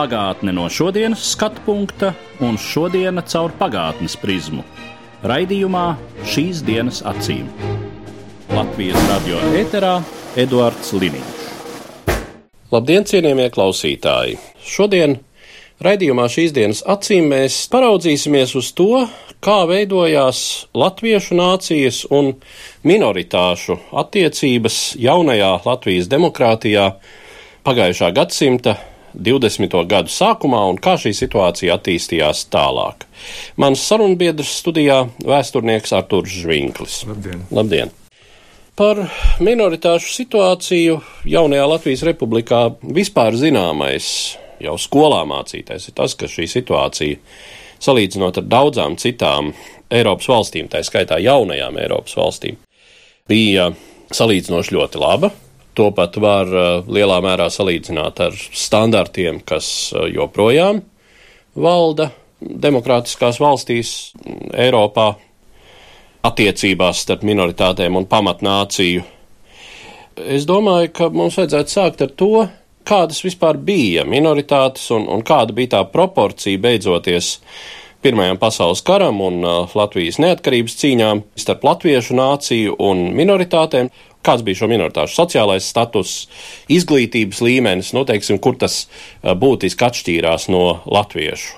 Pagātne no šodienas skatu punkta un šodienas caur pagātnes prizmu. Raidījumā šīs dienas acīm. Latvijas radio eterā Eduards Liniņš. Labdien, cienījamie klausītāji! Šodien raidījumā šīs dienas acīm mēs paraudzīsimies uz to, kā veidojās latviešu nācijas un minoritāšu attiecības jaunajā Latvijas demokrātijā pagājušā gadsimta 20. gadu sākumā un kā šī situācija attīstījās tālāk. Mans sarunbiedrs studijā - vēsturnieks Artūrs Žvinklis. Labdien! Labdien! Par minoritāšu situāciju jaunajā Latvijas republikā vispār zināmais, jau skolā mācītais, ir tas, ka šī situācija, salīdzinot ar daudzām citām Eiropas valstīm, tā skaitā jaunajām Eiropas valstīm, bija salīdzinoši ļoti laba. To pat var uh, lielā mērā salīdzināt ar standartiem, kas uh, joprojām valda demokrātiskās valstīs Eiropā attiecībās starp minoritātēm un pamatnāciju. Es domāju, ka mums vajadzētu sākt ar to, kādas vispār bija minoritātes un, un kāda bija tā proporcija beidzoties Pirmajam pasaules karam un uh, Latvijas neatkarības cīņām starp latviešu nāciju un minoritātēm. Kāds bija šo minoritāšu sociālais status, izglītības līmenis, nu, teiksim, kur tas būtiski atšķīrās no latviešu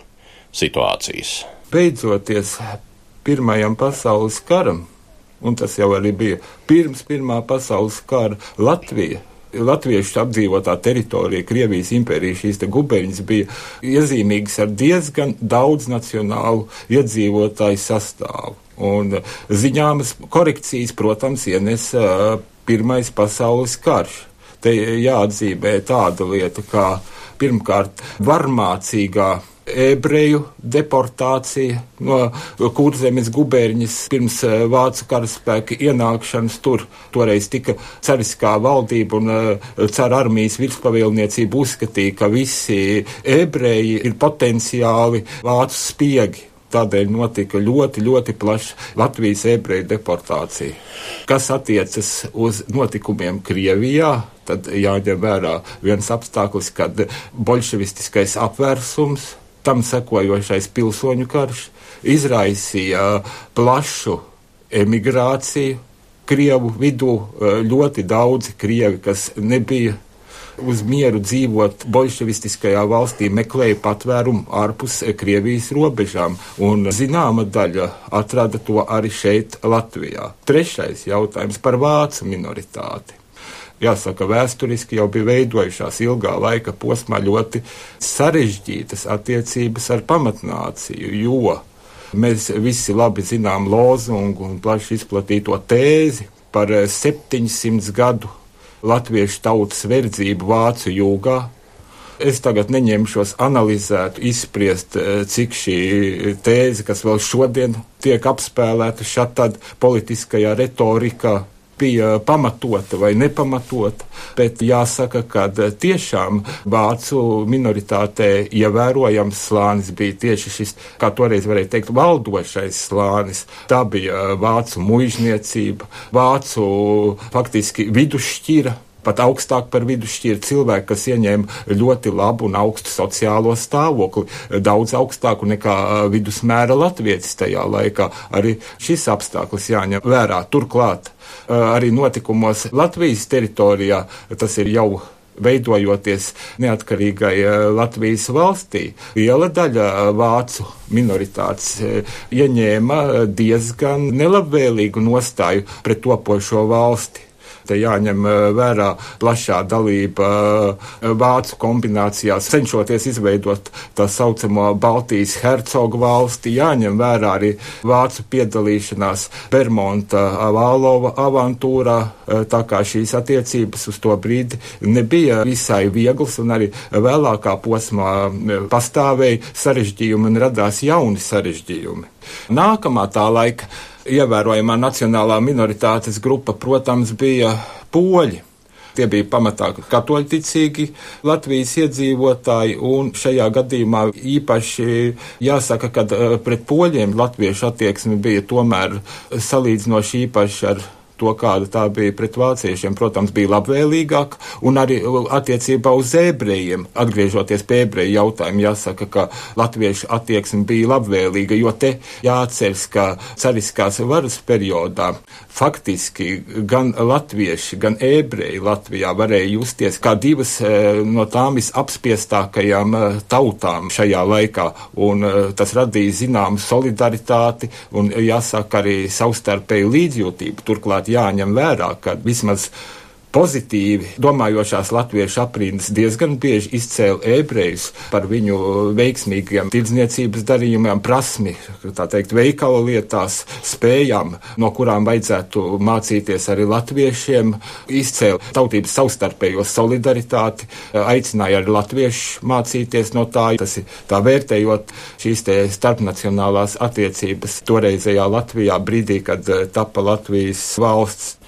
situācijas? Beidzoties Pirmajam pasaules karam, un tas jau arī bija pirms Pirmā pasaules kara Latvija. Latviešu apdzīvotā teritorija, Krievijas impērija, šīs gubeņas bija iezīmīgas ar diezgan daudz nacionālu iedzīvotāju sastāvu. Un ziņāmas korekcijas, protams, ienesa Pirmais pasaules karš. Te jāatzīmē tāda lieta, kā pirmkārt varmācīgā ebreju deportācija no Kurzemes gubernijas pirms vācu karaspēka ienākšanas tur. Toreiz tika cariskā valdība un cara armijas virspavēlniecība uzskatīja, ka visi ebreji ir potenciāli vācu spiegi. Tādēļ notika ļoti, ļoti plaša Latvijas ebreju deportācija. Kas attiecas uz notikumiem Krievijā, tad jāņem vērā viens apstākļus, kad bolševistiskais apvērsums tam sekojošais pilsoņu karš izraisīja plašu emigrāciju. Krievu vidū ļoti daudzi krievi, kas nebija uz mieru dzīvot bolševistiskajā valstī, meklēja patvērumu ārpus Krievijas robežām, un zināma daļa atrada to arī šeit, Latvijā. Trešais jautājums par vācu minoritāti jāsaka, vēsturiski jau bija veidojušās ilgā laika posmā ļoti sarežģītas attiecības ar pamatnāciju, jo mēs visi labi zinām lozungu un plaši izplatīto tēzi par 700 gadu latviešu tautas verdzību vācu jūgā. Es tagad neņemšos analizēt, izspriest, cik šī tēze, kas vēl šodien tiek apspēlēta šādi politiskajā retorikā, bija pamatota vai nepamatota, bet jāsaka, ka tiešām vācu minoritātē ievērojams slānis bija tieši šis, kā toreiz varēja teikt, valdošais slānis. Tā bija vācu muizniecība, vācu faktiski vidusšķira pat augstāk par vidusšķiru cilvēki, kas ieņēma ļoti labu un augstu sociālo stāvokli, daudz augstāku nekā vidusmēra latviecis tajā laikā. Arī šis apstākļus jāņem vērā. Turklāt arī notikumos Latvijas teritorijā tas ir jau veidojoties neatkarīgai Latvijas valstī, liela daļa vācu minoritātes ieņēma diezgan nelabvēlīgu nostāju pret topošo valsti. Te jāņem eh, vērā plašā dalība eh, vācu kombinācijās, cenšoties izveidot tā saucamo Baltijas hercogu valsti, jāņem vērā arī vācu piedalīšanās Bermonta Vālova avantūrā, eh, tā kā šīs attiecības uz to brīdi nebija visai vieglas un arī vēlākā posmā pastāvēja sarežģījumi un radās jauni sarežģījumi. Nākamā tā laika ievērojamā nacionālā minoritātes grupa, protams, bija poļi. Tie bija pamatā katoļticīgi Latvijas iedzīvotāji, un šajā gadījumā īpaši jāsaka, ka eh, pret poļiem latviešu attieksme bija tomēr salīdzinoši īpaši ar to, kāda tā bija pret vāciešiem, protams, bija labvēlīgāka, un arī attiecībā uz ebrejiem, atgriežoties pie ebreju jautājumu, jāsaka, ka latviešu attieksme bija labvēlīga, jo te jāatceras, ka cariskās varas periodā faktiski gan latvieši, gan ebreji Latvijā varēja justies kā divas e, no tām visapspiestākajām e, tautām šajā laikā, un e, tas radīja zināmu solidaritāti un, jāsaka, arī savstarpēju līdzjūtību. Turklāt jāņem vērā, ka vismaz pozitīvi domājošās latviešu aprindas diezgan bieži izcēla ebrejus par viņu veiksmīgiem tirdzniecības darījumiem, prasmi, tā teikt, veikala lietās, spējām, no kurām vajadzētu mācīties arī latviešiem, izcēla tautības savstarpējo solidaritāti, aicināja arī latviešu mācīties no tā, tas ir tā vērtējot šīs te starpnacionālās attiecības. Toreizējā Latvijā brīdī, kad tapa Latvijas valsts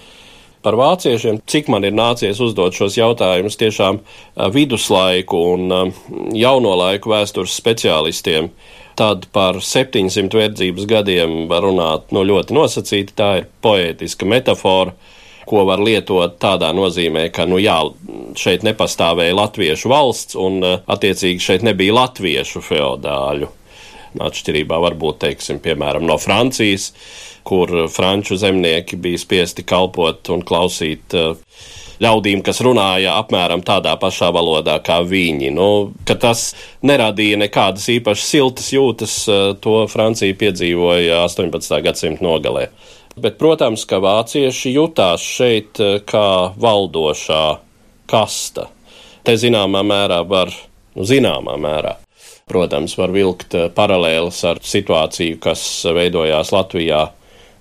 par vāciešiem, cik man ir nācies uzdot šos jautājumus tiešām viduslaiku un jauno laiku vēstures speciālistiem. Tad par 700 verdzības gadiem var runāt no ļoti nosacīti. Tā ir poētiska metafora, ko var lietot tādā nozīmē, ka, nu jā, šeit nepastāvēja latviešu valsts un, attiecīgi, šeit nebija latviešu feodāļu. Atšķirībā varbūt, teiksim, piemēram, no Francijas kur franču zemnieki bija spiesti kalpot un klausīt uh, ļaudīm, kas runāja apmēram tādā pašā valodā kā viņi. Nu, tas neradīja nekādas īpašas siltas jūtas, uh, to Francija piedzīvoja 18. gadsimta nogalē. Bet, protams, ka vācieši jutās šeit uh, kā valdošā kasta. Te zināmā mērā var, nu, zināmā mērā, protams, var vilkt paralēlas ar situāciju, kas veidojās Latvijā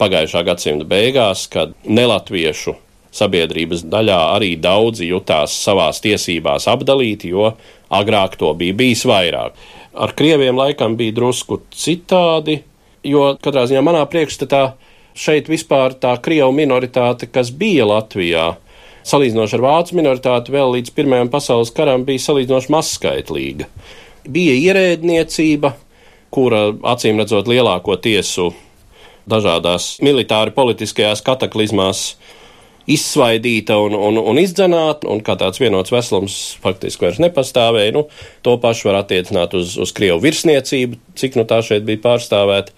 pagājušā gadsimta beigās, kad nelatviešu sabiedrības daļā arī daudzi jutās savās tiesībās apdalīti, jo agrāk to bija bijis vairāk. Ar krieviem laikam bija drusku citādi, jo katrā ziņā manā priekšstatā šeit vispār tā krievu minoritāte, kas bija Latvijā, salīdzinoši ar vācu minoritāti vēl līdz Pirmajam pasaules karam bija salīdzinoši mazskaitlīga. Bija ierēdniecība, kura acīm redzot lielāko tiesu dažādās militāri politiskajās kataklizmās izsvaidīta un, un, un izdzenāta, un kā tāds vienots veselums faktiski vairs nepastāvēja. Nu, to pašu var attiecināt uz, uz Krievu virsniecību, cik nu tā šeit bija pārstāvēta.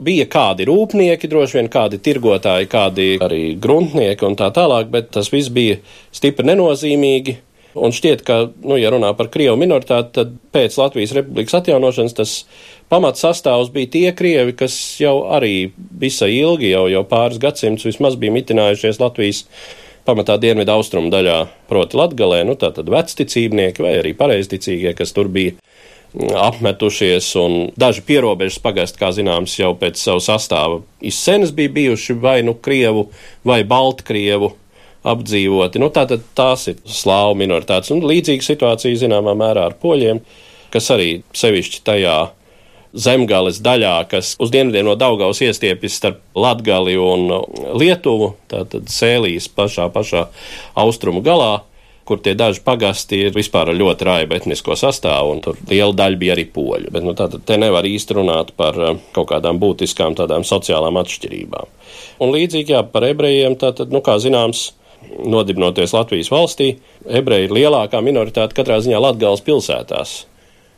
Bija kādi rūpnieki, droši vien kādi tirgotāji, kādi arī gruntnieki un tā tālāk, bet tas viss bija stipri nenozīmīgi. Un šķiet, ka, nu, ja runā par Krievu minoritāti, tad pēc Latvijas republikas atjaunošanas tas pamats sastāvs bija tie krievi, kas jau arī visai ilgi, jau, jau pāris gadsimtus vismaz bija mitinājušies Latvijas pamatā dienvidu austrumu daļā, proti Latgalē, nu tātad vecticībnieki vai arī pareizticīgie, kas tur bija apmetušies, un daži pierobežas pagast, kā zināms, jau pēc savu sastāvu. Izsenes bija bijuši vai nu Krievu vai Baltkrievu apdzīvoti. Nu, tātad tās ir slāvu minoritātes, un līdzīga situācija zināmā mērā ar poļiem, kas arī sevišķi tajā zemgales daļā, kas uz dienvidiem no Daugaus iestiepjas starp Latgali un Lietuvu, tātad Sēlijas pašā, pašā austrumu galā, kur tie daži pagasti ir vispār ar ļoti raibu etnisko sastāvu, un tur liela daļa bija arī poļu. Bet nu, tātad te nevar īsti runāt par eh, kaut kādām būtiskām tādām sociālām atšķirībām. Un līdzīgi jā, par ebrejiem, tātad, nu, kā zināms, nodibinoties Latvijas valstī, ebreji ir lielākā minoritāte katrā ziņā Latgales pilsētās.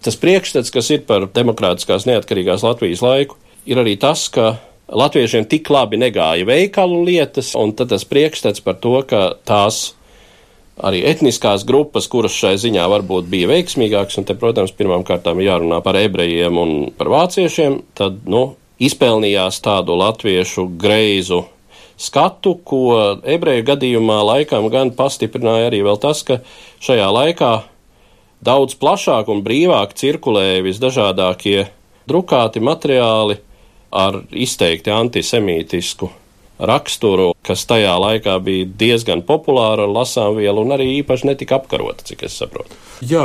Tas priekšstats, kas ir par demokrātiskās neatkarīgās Latvijas laiku, ir arī tas, ka latviešiem tik labi negāja veikalu lietas, un tad tas priekšstats par to, ka tās arī etniskās grupas, kuras šai ziņā varbūt bija veiksmīgākas, un te, protams, pirmām kārtām jārunā par ebrejiem un par vāciešiem, tad, nu, izpelnījās tādu latviešu greizu skatu, ko ebreju gadījumā laikam gan pastiprināja arī tas, ka šajā laikā daudz plašāk un brīvāk cirkulēja visdažādākie drukāti materiāli ar izteikti antisemītisku raksturu, kas tajā laikā bija diezgan populāra lasām viela un arī īpaši netika apkarota, cik es saprotu. Jā,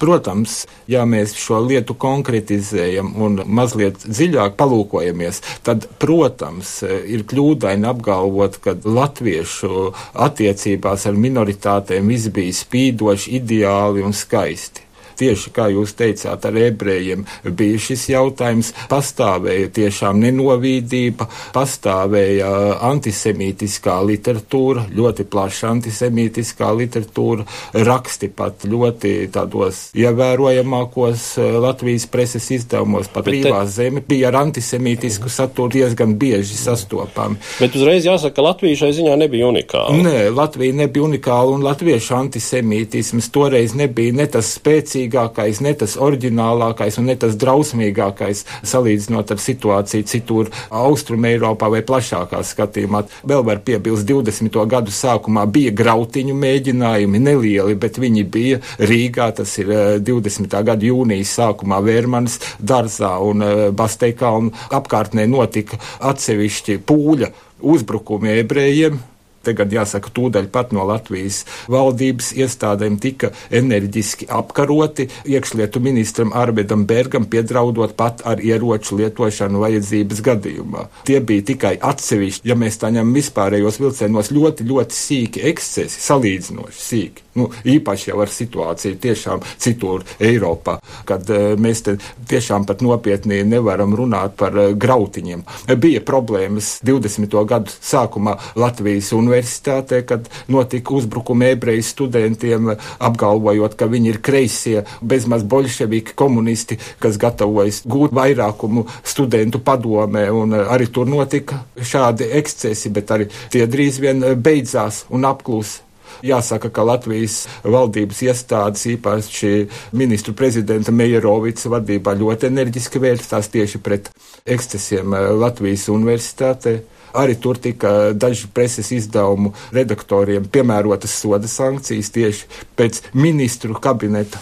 protams, ja mēs šo lietu konkretizējam un mazliet dziļāk palūkojamies, tad, protams, ir kļūdaini apgalvot, ka latviešu attiecībās ar minoritātēm viss bija spīdoši, ideāli un skaisti tieši kā jūs teicāt, ar ebrejiem bija šis jautājums. Pastāvēja tiešām nenovīdība, pastāvēja antisemītiskā literatūra, ļoti plaša antisemītiskā literatūra, raksti pat ļoti tādos ievērojamākos eh, Latvijas preses izdevumos, pat brīvā te... zeme bija ar antisemītisku saturu diezgan bieži sastopami. Bet uzreiz jāsaka, ka Latvija šai ziņā nebija unikāla. Nē, Latvija nebija unikāla un latviešu antisemītisms toreiz nebija ne tas spēcīgs spēcīgākais, ne tas oriģinālākais un ne tas drausmīgākais salīdzinot ar situāciju citur Austrum Eiropā vai plašākā skatījumā. Vēl var piebilst, 20. gadu sākumā bija grautiņu mēģinājumi, nelieli, bet viņi bija Rīgā, tas ir 20. Eh, gada jūnijas sākumā Vērmanas dārzā un eh, Basteikā un apkārtnē notika atsevišķi pūļa uzbrukumi ebrejiem, Tagad jāsaka, tūdaļ pat no Latvijas valdības iestādēm tika enerģiski apkaroti. Iekšlietu ministram Arvedam Bergam piedraudot pat ar ieroču lietošanu vajadzības gadījumā. Tie bija tikai atsevišķi, ja mēs tā ņemam vispārējos vilcienos, ļoti, ļoti sīki ekscesi, salīdzinoši sīki. Nu, īpaši jau ar situāciju tiešām citur Eiropā, kad uh, mēs te tiešām pat nopietni nevaram runāt par uh, grautiņiem. Bija problēmas 20. gadu sākumā Latvijas un universitātē, kad notika uzbrukumi ebreju studentiem, apgalvojot, ka viņi ir kreisie, bezmaz bolševiki komunisti, kas gatavojas gūt vairākumu studentu padomē, un arī tur notika šādi ekscesi, bet arī tie drīz vien beidzās un apklūs. Jāsaka, ka Latvijas valdības iestādes, īpaši ministru prezidenta Mejerovica vadībā, ļoti enerģiski vērstās tieši pret ekscesiem Latvijas universitātē. Arī tur tika daži preses izdevumu redaktoriem piemērotas soda sankcijas tieši pēc ministru kabineta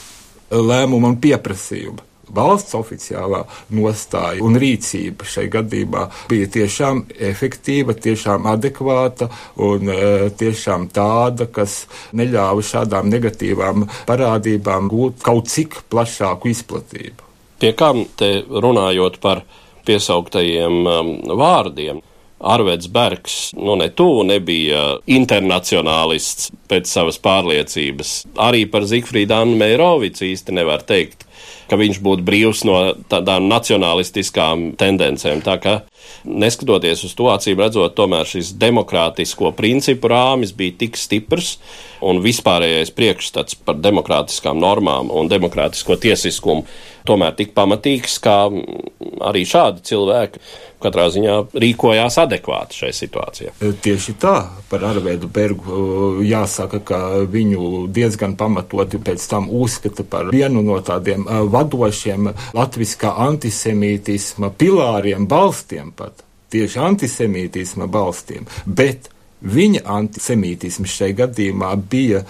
lēmuma un pieprasījuma. Valsts oficiālā nostāja un rīcība šai gadījumā bija tiešām efektīva, tiešām adekvāta un e, tiešām tāda, kas neļāva šādām negatīvām parādībām gūt kaut cik plašāku izplatību. Pie kam te runājot par piesauktajiem um, vārdiem? Arveids Bergs, nu ne tuvu nebija internacionālists pēc savas pārliecības. Arī par Zigfrīdu Annu Meirovicu īsti nevar teikt, ka viņš būtu brīvs no tādām nacionalistiskām tendencēm. Tā kā neskatoties uz to, acīm redzot, tomēr šis demokrātisko principu rāmis bija tik stiprs un vispārējais priekšstats par demokrātiskām normām un demokrātisko tiesiskumu tomēr tik pamatīgs, kā arī šādi cilvēki katrā ziņā rīkojās adekvāti šai situācijai. E, tieši tā, par Arveidu Bergu e, jāsaka, ka viņu diezgan pamatoti pēc tam uzskata par vienu no tādiem e, vadošiem latviskā antisemītisma pilāriem, balstiem pat. Tieši antisemītisma balstiem, bet viņa antisemītisms šai gadījumā bija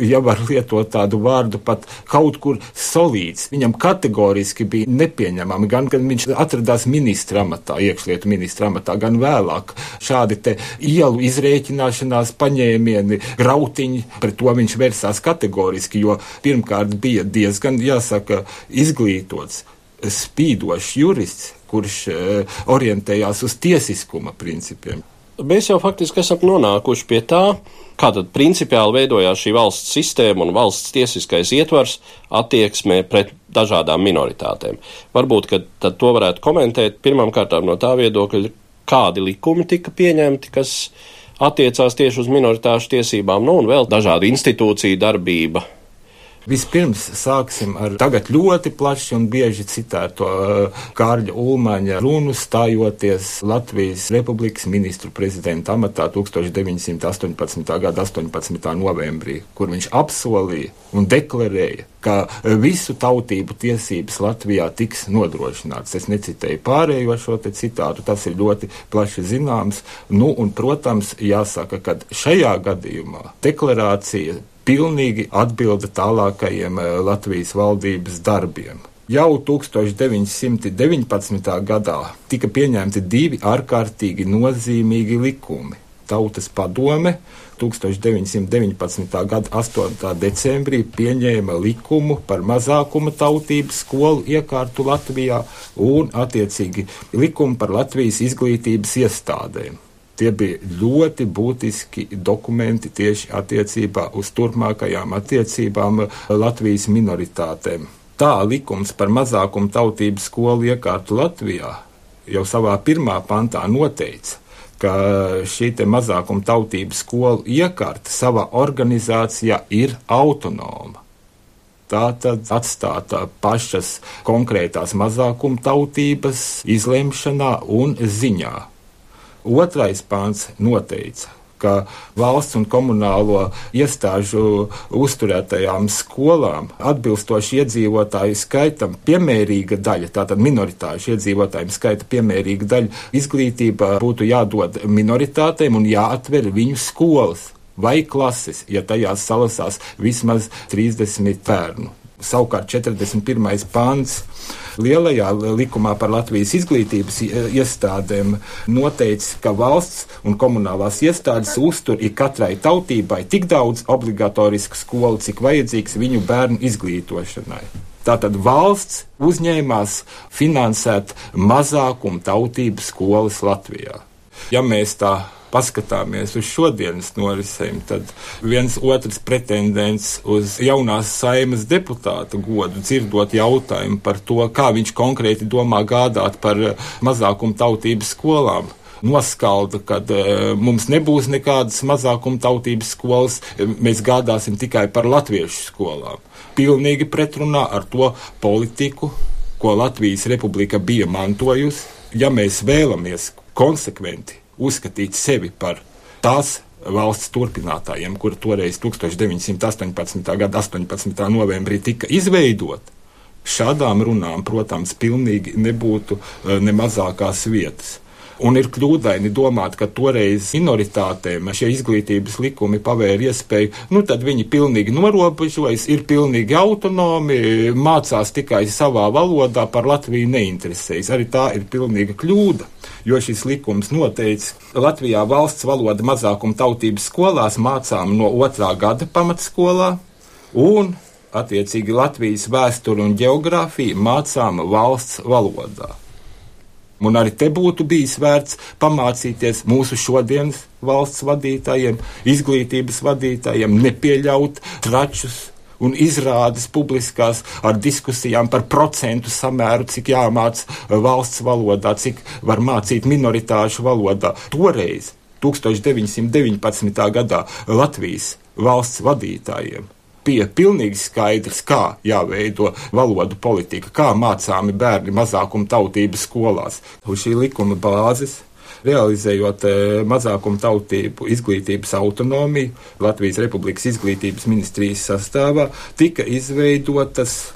ja var lietot tādu vārdu, pat kaut kur solīts. Viņam kategoriski bija nepieņemami, gan kad viņš atradās ministra amatā, iekšlietu ministra amatā, gan vēlāk. Šādi te ielu izrēķināšanās paņēmieni, grautiņi, pret to viņš vērsās kategoriski, jo pirmkārt bija diezgan, jāsaka, izglītots, spīdošs jurists, kurš uh, orientējās uz tiesiskuma principiem. Mēs jau faktiski esam nonākuši pie tā, kā tad principiāli veidojās šī valsts sistēma un valsts tiesiskais ietvars attieksmē pret dažādām minoritātēm. Varbūt, ka to varētu komentēt pirmām kārtām no tā viedokļa, kādi likumi tika pieņemti, kas attiecās tieši uz minoritāšu tiesībām, nu un vēl dažādu institūciju darbība, Vispirms sāksim ar tagad ļoti plaši un bieži citēto uh, Kārļa Ulmaņa runu stājoties Latvijas Republikas ministru prezidenta amatā 1918. gada 18. novembrī, kur viņš apsolīja un deklarēja, ka visu tautību tiesības Latvijā tiks nodrošināts. Es necitēju pārējo šo citātu, tas ir ļoti plaši zināms. Nu, un, protams, jāsaka, ka šajā gadījumā deklarācija pilnīgi atbilda tālākajiem eh, Latvijas valdības darbiem. Jau 1919. gadā tika pieņemti divi ārkārtīgi nozīmīgi likumi. Tautas padome 1919. gada 8. decembrī pieņēma likumu par mazākuma tautības skolu iekārtu Latvijā un attiecīgi likumu par Latvijas izglītības iestādēm. Tie bija ļoti būtiski dokumenti tieši attiecībā uz turpmākajām attiecībām Latvijas minoritātēm. Tā likums par mazākumu tautību skolu iekārtu Latvijā jau savā pirmā pantā noteica, ka šī mazākuma tautības skolu iekārta savā organizācijā ir autonoma. Tā tad atstāta pašas konkrētās mazākuma tautības izlemšanā un ziņā. Otrais pāns noteica, ka valsts un komunālo iestāžu uzturētajām skolām atbilstoši iedzīvotāju skaitam piemērīga daļa, tātad minoritāšu iedzīvotājiem skaita piemērīga daļa izglītība būtu jādod minoritātēm un jāatver viņu skolas vai klases, ja tajās salasās vismaz 30 bērnu. Savukārt 41. pāns lielajā likumā par Latvijas izglītības iestādēm noteica, ka valsts un komunālās iestādes uztur ik katrai tautībai tik daudz obligatorisku skolu, cik vajadzīgs viņu bērnu izglītošanai. Tātad valsts uzņēmās finansēt mazākumu tautību skolas Latvijā. Ja mēs tā paskatāmies uz šodienas norisēm, tad viens otrs pretendents uz jaunās saimas deputāta godu dzirdot jautājumu par to, kā viņš konkrēti domā gādāt par mazākumu tautības skolām noskalda, ka uh, mums nebūs nekādas mazākuma tautības skolas, mēs gādāsim tikai par latviešu skolām. Pilnīgi pretrunā ar to politiku, ko Latvijas republika bija mantojusi. Ja mēs vēlamies konsekventi uzskatīt sevi par tās valsts turpinātājiem, kur toreiz 1918. gada 18. novembrī tika izveidota. Šādām runām, protams, pilnīgi nebūtu eh, ne mazākās vietas. Un ir kļūdaini domāt, ka toreiz minoritātēm šie izglītības likumi pavēra iespēju, nu tad viņi pilnīgi norobežojas, ir pilnīgi autonomi, mācās tikai savā valodā, par Latviju neinteresējas. Arī tā ir pilnīga kļūda, jo šis likums noteica, Latvijā valsts valoda mazākuma tautības skolās mācām no otrā gada pamatskolā un attiecīgi Latvijas vēsturi un geogrāfiju mācām valsts valodā. Un arī te būtu bijis vērts pamācīties mūsu šodienas valsts vadītājiem, izglītības vadītājiem, nepieļaut tračus un izrādes publiskās ar diskusijām par procentu samēru, cik jāmāca valsts valodā, cik var mācīt minoritāšu valodā. Toreiz, 1919. gadā, Latvijas valsts vadītājiem bija pilnīgi skaidrs, kā jāveido valodu politika, kā mācāmi bērni mazākuma tautības skolās. Uz šī likuma bāzes realizējot e, mazākumu tautību izglītības autonomiju, Latvijas Republikas izglītības ministrijas sastāvā tika izveidotas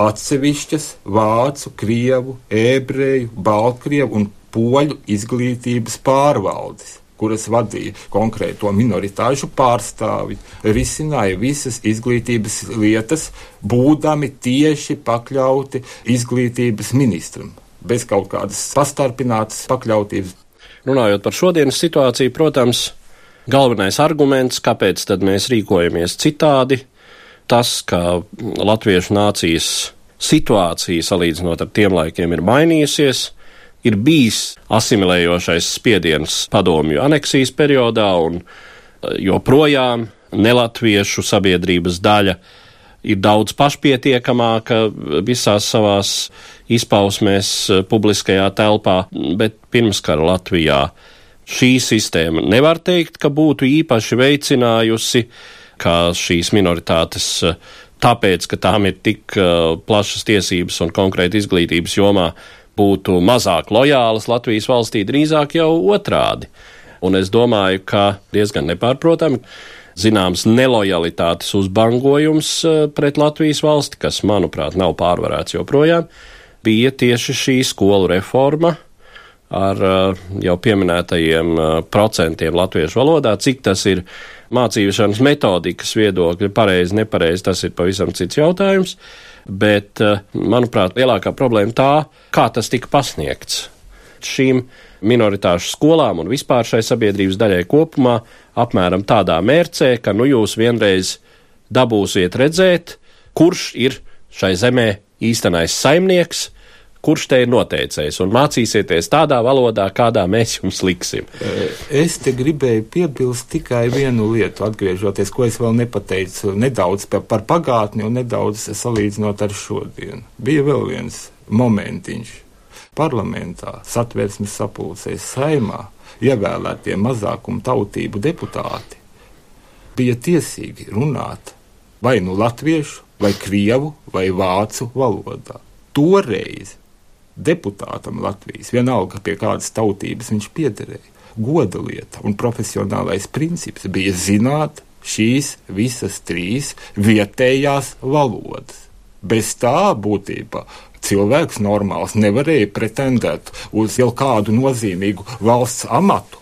atsevišķas vācu, krievu, ebreju, baltkrievu un poļu izglītības pārvaldes kuras vadīja konkrēto minoritāšu pārstāvi, risināja visas izglītības lietas, būdami tieši pakļauti izglītības ministram, bez kaut kādas pastarpinātas pakļautības. Runājot par šodienas situāciju, protams, galvenais arguments, kāpēc tad mēs rīkojamies citādi, tas, ka latviešu nācijas situācija salīdzinot ar tiem laikiem ir mainījusies, ir bijis asimilējošais spiediens padomju aneksijas periodā, un e, joprojām nelatviešu sabiedrības daļa ir daudz pašpietiekamāka visās savās izpausmēs e, publiskajā telpā, bet pirmskara Latvijā šī sistēma nevar teikt, ka būtu īpaši veicinājusi, kā šīs minoritātes e, tāpēc, ka tām ir tik plašas tiesības un konkrēti izglītības jomā, būtu mazāk lojālas Latvijas valstī, drīzāk jau otrādi. Un es domāju, ka diezgan nepārprotami zināms nelojalitātes uzbangojums uh, pret Latvijas valsti, kas, manuprāt, nav pārvarēts joprojām, bija tieši šī skolu reforma ar uh, jau pieminētajiem procentiem latviešu valodā, cik tas ir mācīšanas metodikas viedokļa, pareizi, nepareizi, tas ir pavisam cits jautājums. Bet, eh, manuprāt, lielākā problēma tā, kā tas tika pasniegts. Šīm minoritāšu skolām un vispār šai sabiedrības daļai kopumā apmēram tādā mērcē, ka nu jūs vienreiz dabūsiet redzēt, kurš ir šai zemē īstenais saimnieks, kurš te ir noteicējis, un mācīsieties tādā valodā, kādā mēs jums liksim. Es te gribēju piebilst tikai vienu lietu, atgriežoties, ko es vēl nepateicu, nedaudz par, par pagātni un nedaudz salīdzinot ar šodienu. Bija vēl viens momentiņš. Parlamentā, satversmes sapulcēs, saimā ievēlētie mazākumu tautību deputāti bija tiesīgi runāt vai nu latviešu, vai krievu, vai vācu valodā. Toreiz deputātam Latvijas, vienalga pie kādas tautības viņš piederēja. Goda lieta un profesionālais princips bija zināt šīs visas trīs vietējās valodas. Bez tā būtībā cilvēks normāls nevarēja pretendēt uz jau kādu nozīmīgu valsts amatu.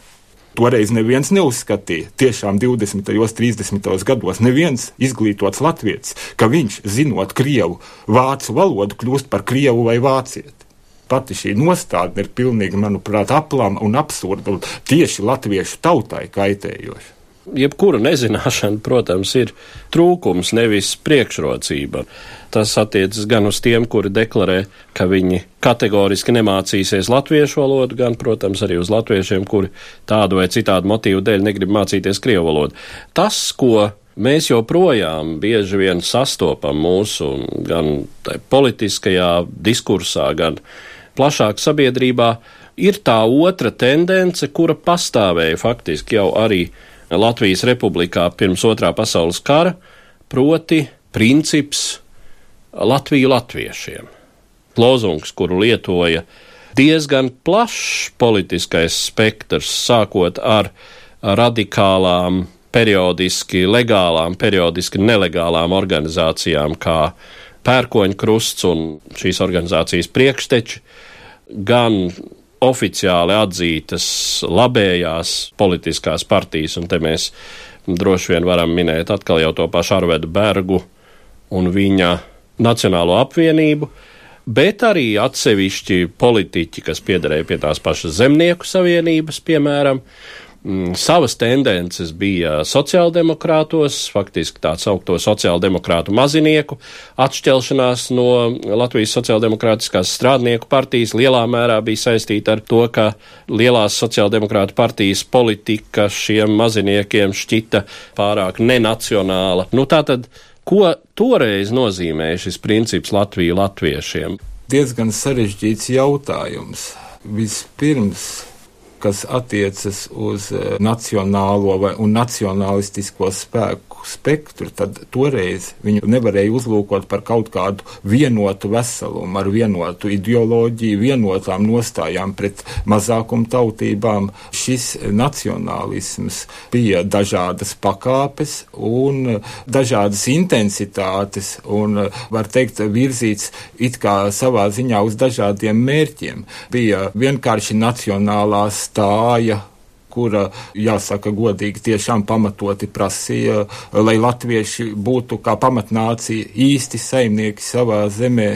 Toreiz neviens neuzskatīja, tiešām 20. un 30. gados, neviens izglītots latviečs, ka viņš, zinot krievu, vācu valodu, kļūst par krievu vai vācieti pati šī nostādne ir pilnīgi, manuprāt, aplama un absurda un tieši latviešu tautai kaitējoša. Jebkura nezināšana, protams, ir trūkums, nevis priekšrocība. Tas attiecas gan uz tiem, kuri deklarē, ka viņi kategoriski nemācīsies latviešu valodu, gan, protams, arī uz latviešiem, kuri tādu vai citādu motīvu dēļ negrib mācīties krievu valodu. Tas, ko mēs joprojām bieži vien sastopam mūsu gan politiskajā diskursā, gan plašāk sabiedrībā, ir tā otra tendence, kura pastāvēja faktiski jau arī Latvijas republikā pirms otrā pasaules kara, proti princips Latviju latviešiem. Lozungs, kuru lietoja diezgan plašs politiskais spektrs, sākot ar radikālām, periodiski legālām, periodiski nelegālām organizācijām, kā Pērkoņa krusts un šīs organizācijas priekšteči, gan oficiāli atzītas labējās politiskās partijas, un te mēs droši vien varam minēt atkal jau to pašu Arvedu Bergu un viņa Nacionālo apvienību, bet arī atsevišķi politiķi, kas piederēja pie tās pašas zemnieku savienības, piemēram, savas tendences bija sociāldemokrātos, faktiski tā saukto sociāldemokrātu mazinieku atšķelšanās no Latvijas sociāldemokrātiskās strādnieku partijas lielā mērā bija saistīta ar to, ka lielās sociāldemokrātu partijas politika šiem maziniekiem šķita pārāk nenacionāla. Nu, tātad, ko toreiz nozīmēja šis princips Latviju latviešiem? Diezgan sarežģīts jautājums. Vispirms kas attiecas uz eh, nacionālo vai, un nacionalistisko spēku spektru, tad toreiz viņu nevarēja uzlūkot par kaut kādu vienotu veselumu, ar vienotu ideoloģiju, vienotām nostājām pret mazākumu tautībām. Šis nacionālisms bija dažādas pakāpes un dažādas intensitātes un, var teikt, virzīts it kā savā ziņā uz dažādiem mērķiem. Bija vienkārši nacionālā stāja kura, jāsaka godīgi, tiešām pamatoti prasīja, lai latvieši būtu kā pamatnācija īsti saimnieki savā zemē,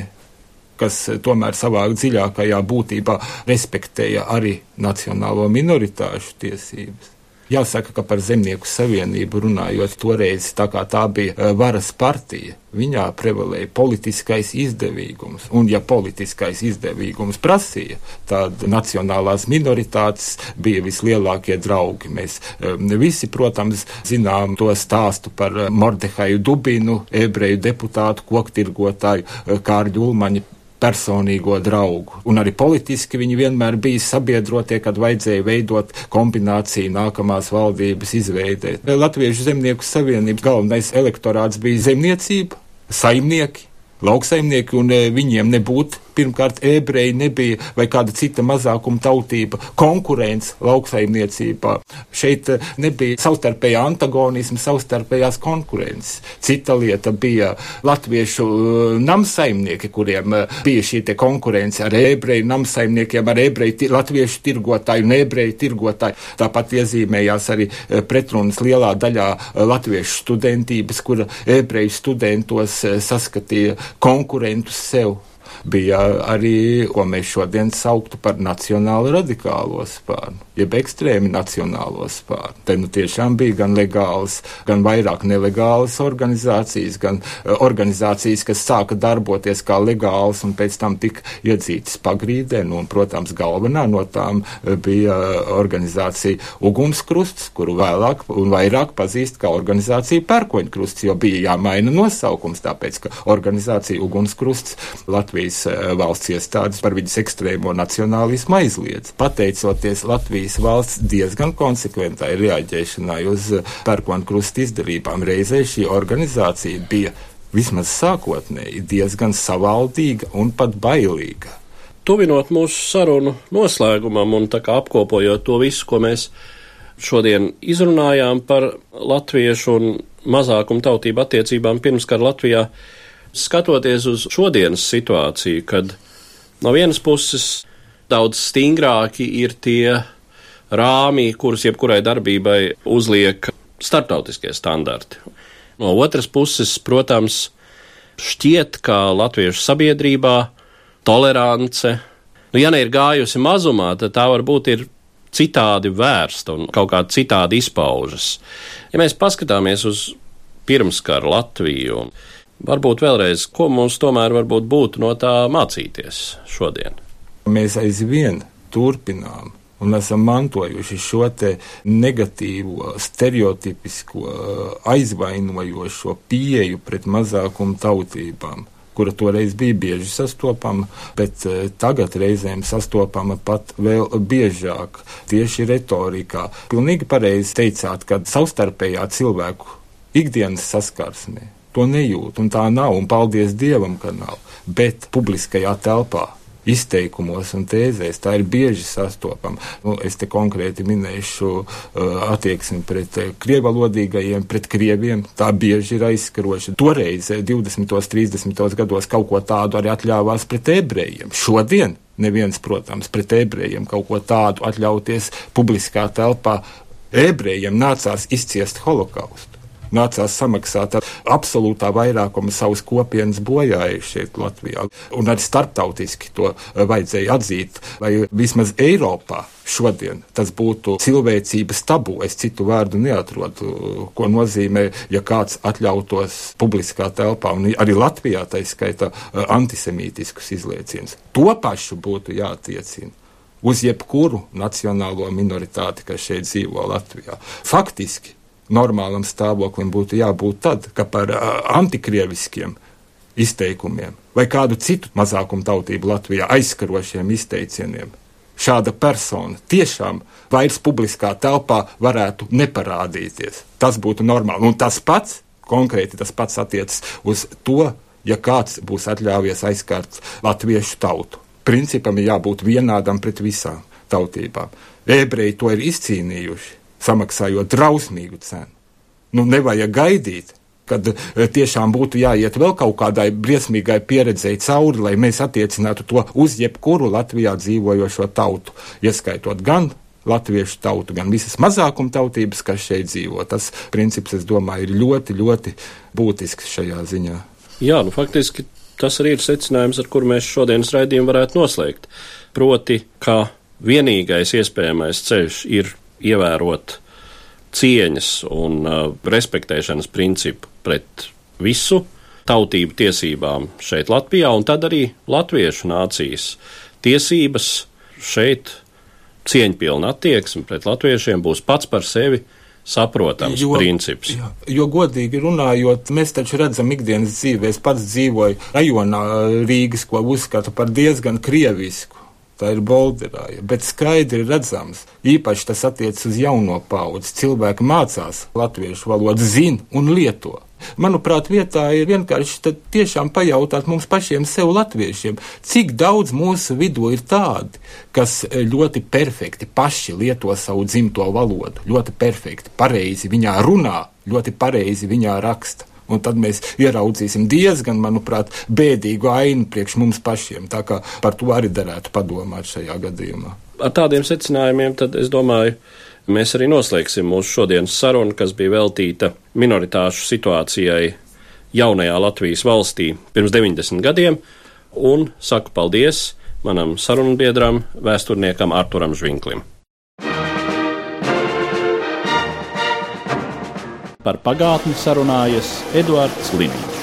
kas tomēr savā dziļākajā būtībā respektēja arī nacionālo minoritāšu tiesības. Jāsaka, ka par zemnieku savienību runājot, toreiz tā kā tā bija eh, varas partija, viņā prevalēja politiskais izdevīgums. Un, ja politiskais izdevīgums prasīja, tad nacionālās minoritātes bija vislielākie draugi. Mēs eh, visi, protams, zinām to stāstu par eh, Mordehaju Dubinu, ebreju deputātu, koktirgotāju Kārļu Ulmaņu personīgo draugu. Un arī politiski viņi vienmēr bija sabiedrotie, kad vajadzēja veidot kombināciju nākamās valdības izveidē. Latviešu zemnieku savienības galvenais elektorāts bija zemniecība. saimnieki, lauksaimnieki, un e, viņiem nebūtu pirmkārt ebreji nebija vai kāda cita mazākuma tautība, konkurence lauksaimniecībā. Šeit e, nebija savstarpējā antagonisma, savstarpējās konkurences. Cita lieta bija latviešu uh, namsaimnieki, kuriem bija šī konkurence ar ebreju namsaimniekiem, ar ebreju latviešu tirgotāju un ebreju tirgotāju. Tāpat iezīmējās arī pretrunas lielā daļā latviešu studentības, kura ebreju studentos saskatīja konkurentus sev bija arī, ko mēs šodien sauktu par nacionālu radikālo spārnu, jeb ekstrēmi nacionālo spārnu. Te nu tiešām bija gan legālas, gan vairāk nelegālas organizācijas, gan uh, organizācijas, kas sāka darboties kā legālas un pēc tam tika iedzītas pagrīdē. Nu, un, protams, galvenā no tām uh, bija organizācija Ugunskrusts, kuru vēlāk un vairāk pazīst kā organizācija Pērkoņkrusts, jo bija jāmaina nosaukums, tāpēc, ka organizācija Ugunskrusts Latvijas Latvijas eh, valsts iestādes par viņas ekstrēmo nacionālismu aizliedz. Pateicoties Latvijas valsts diezgan konsekventai reaģēšanai uz eh, pērkonu krustu izdarībām, reizē šī organizācija bija vismaz sākotnēji diezgan savaldīga un pat bailīga. Tuvinot mūsu sarunu noslēgumam un apkopojot to visu, ko mēs šodien izrunājām par latviešu un mazākumu tautību attiecībām pirmskara Latvijā, skatoties uz šodienas situāciju, kad no vienas puses daudz stingrāki ir tie rāmī, kurus jebkurai darbībai uzliek starptautiskie standarti. No otras puses, protams, šķiet, ka latviešu sabiedrībā tolerance, nu, ja ne ir gājusi mazumā, tad tā varbūt ir citādi vērsta un kaut kā citādi izpaužas. Ja mēs paskatāmies uz pirmskara Latviju, Varbūt vēlreiz, ko mums tomēr būtu no tā mācīties šodien? Mēs aizvien turpinām un esam mantojuši šo negatīvo, stereotipisko, aizvainojošo pieeju pret mazākumu tautībām kura toreiz bija bieži sastopama, bet eh, tagad reizēm sastopama pat vēl biežāk tieši retorikā. Pilnīgi pareizi teicāt, ka savstarpējā cilvēku ikdienas saskarsmē to nejūt, un tā nav, un paldies Dievam, ka nav. Bet publiskajā telpā izteikumos un tēzēs. Tā ir bieži sastopama. Nu, es te konkrēti minēšu uh, attieksmi pret uh, krievalodīgajiem, pret krieviem. Tā bieži ir aizskaroša. Toreiz, 20. un 30. gados, kaut ko tādu arī atļāvās pret ebrejiem. Šodien neviens, protams, pret ebrejiem kaut ko tādu atļauties publiskā telpā. Ebrejiem nācās izciest holokaustu nācās samaksāt ar absolūtā vairākuma savus kopienas bojājuši šeit Latvijā. Un arī starptautiski to eh, vajadzēja atzīt, vai vismaz Eiropā. Šodien tas būtu cilvēcības tabū. Es citu vārdu neatrodu, ko nozīmē, ja kāds atļautos publiskā telpā, un arī Latvijā tā skaita eh, antisemītiskus izliecienus. To pašu būtu jātiecina uz jebkuru nacionālo minoritāti, kas šeit dzīvo Latvijā. Faktiski normālam stāvoklim būtu jābūt tad, ka par antikrieviskiem izteikumiem vai kādu citu mazākumu tautību Latvijā aizskarošiem izteicieniem šāda persona tiešām vairs publiskā telpā varētu neparādīties. Tas būtu normāli. Un tas pats, konkrēti tas pats attiecas uz to, ja kāds būs atļāvies aizskārt latviešu tautu. Principam ir jābūt vienādam pret visām tautībām. Ebreji to ir izcīnījuši samaksājot drausmīgu cenu. Nu, nevajag gaidīt, kad eh, tiešām būtu jāiet vēl kaut kādai briesmīgai pieredzēji cauri, lai mēs attiecinātu to uz jebkuru Latvijā dzīvojošo tautu, ieskaitot gan latviešu tautu, gan visas mazākuma tautības, kas šeit dzīvo. Tas princips, es domāju, ir ļoti, ļoti būtisks šajā ziņā. Jā, nu faktiski tas arī ir secinājums, ar kuru mēs šodienas raidījumu varētu noslēgt. Proti, ka vienīgais iespējamais ceļš ir ievērot cieņas un uh, respektēšanas principu pret visu tautību tiesībām šeit Latvijā, un tad arī latviešu nācijas tiesības šeit cieņpilna attieksme pret latviešiem būs pats par sevi saprotams jo, princips. Jo, jo, godīgi runājot, mēs taču redzam ikdienas dzīvē, es pats dzīvoju rajonā Rīgas, ko uzskatu par diezgan krievisku tā ir bolderāja, bet skaidri redzams, īpaši tas attiec uz jauno paudzi. Cilvēki mācās latviešu valodu, zina un lieto. Manuprāt, vietā ir vienkārši tiešām pajautāt mums pašiem sev, latviešiem, cik daudz mūsu vidū ir tādi, kas ļoti perfekti paši lieto savu dzimto valodu, ļoti perfekti, pareizi viņā runā, ļoti pareizi viņā raksta. Un tad mēs ieraudzīsim diezgan, manuprāt, bēdīgu ainu priekš mums pašiem. Tā kā par to arī derētu padomāt šajā gadījumā. Ar tādiem secinājumiem, tad es domāju, mēs arī noslēgsim mūsu šodienas sarunu, kas bija veltīta minoritāšu situācijai jaunajā Latvijas valstī pirms 90 gadiem, un saku paldies manam sarunbiedram, vēsturniekam Arturam Žvinklim. Par pagātni sarunājas Eduards Līniju.